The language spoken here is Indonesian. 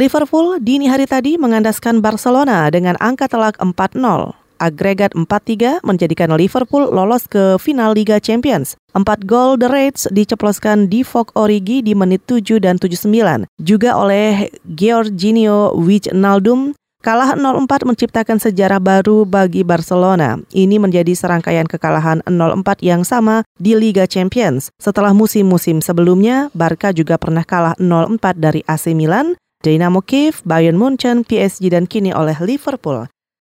Liverpool dini hari tadi mengandaskan Barcelona dengan angka telak 4-0. Agregat 4-3 menjadikan Liverpool lolos ke final Liga Champions. Empat gol The Reds diceploskan di Fok Origi di menit 7 dan 79. Juga oleh Georginio Wijnaldum Kalah 0-4 menciptakan sejarah baru bagi Barcelona. Ini menjadi serangkaian kekalahan 0-4 yang sama di Liga Champions. Setelah musim-musim sebelumnya, Barca juga pernah kalah 0-4 dari AC Milan, Dynamo Kiev, Bayern Munchen, PSG dan kini oleh Liverpool.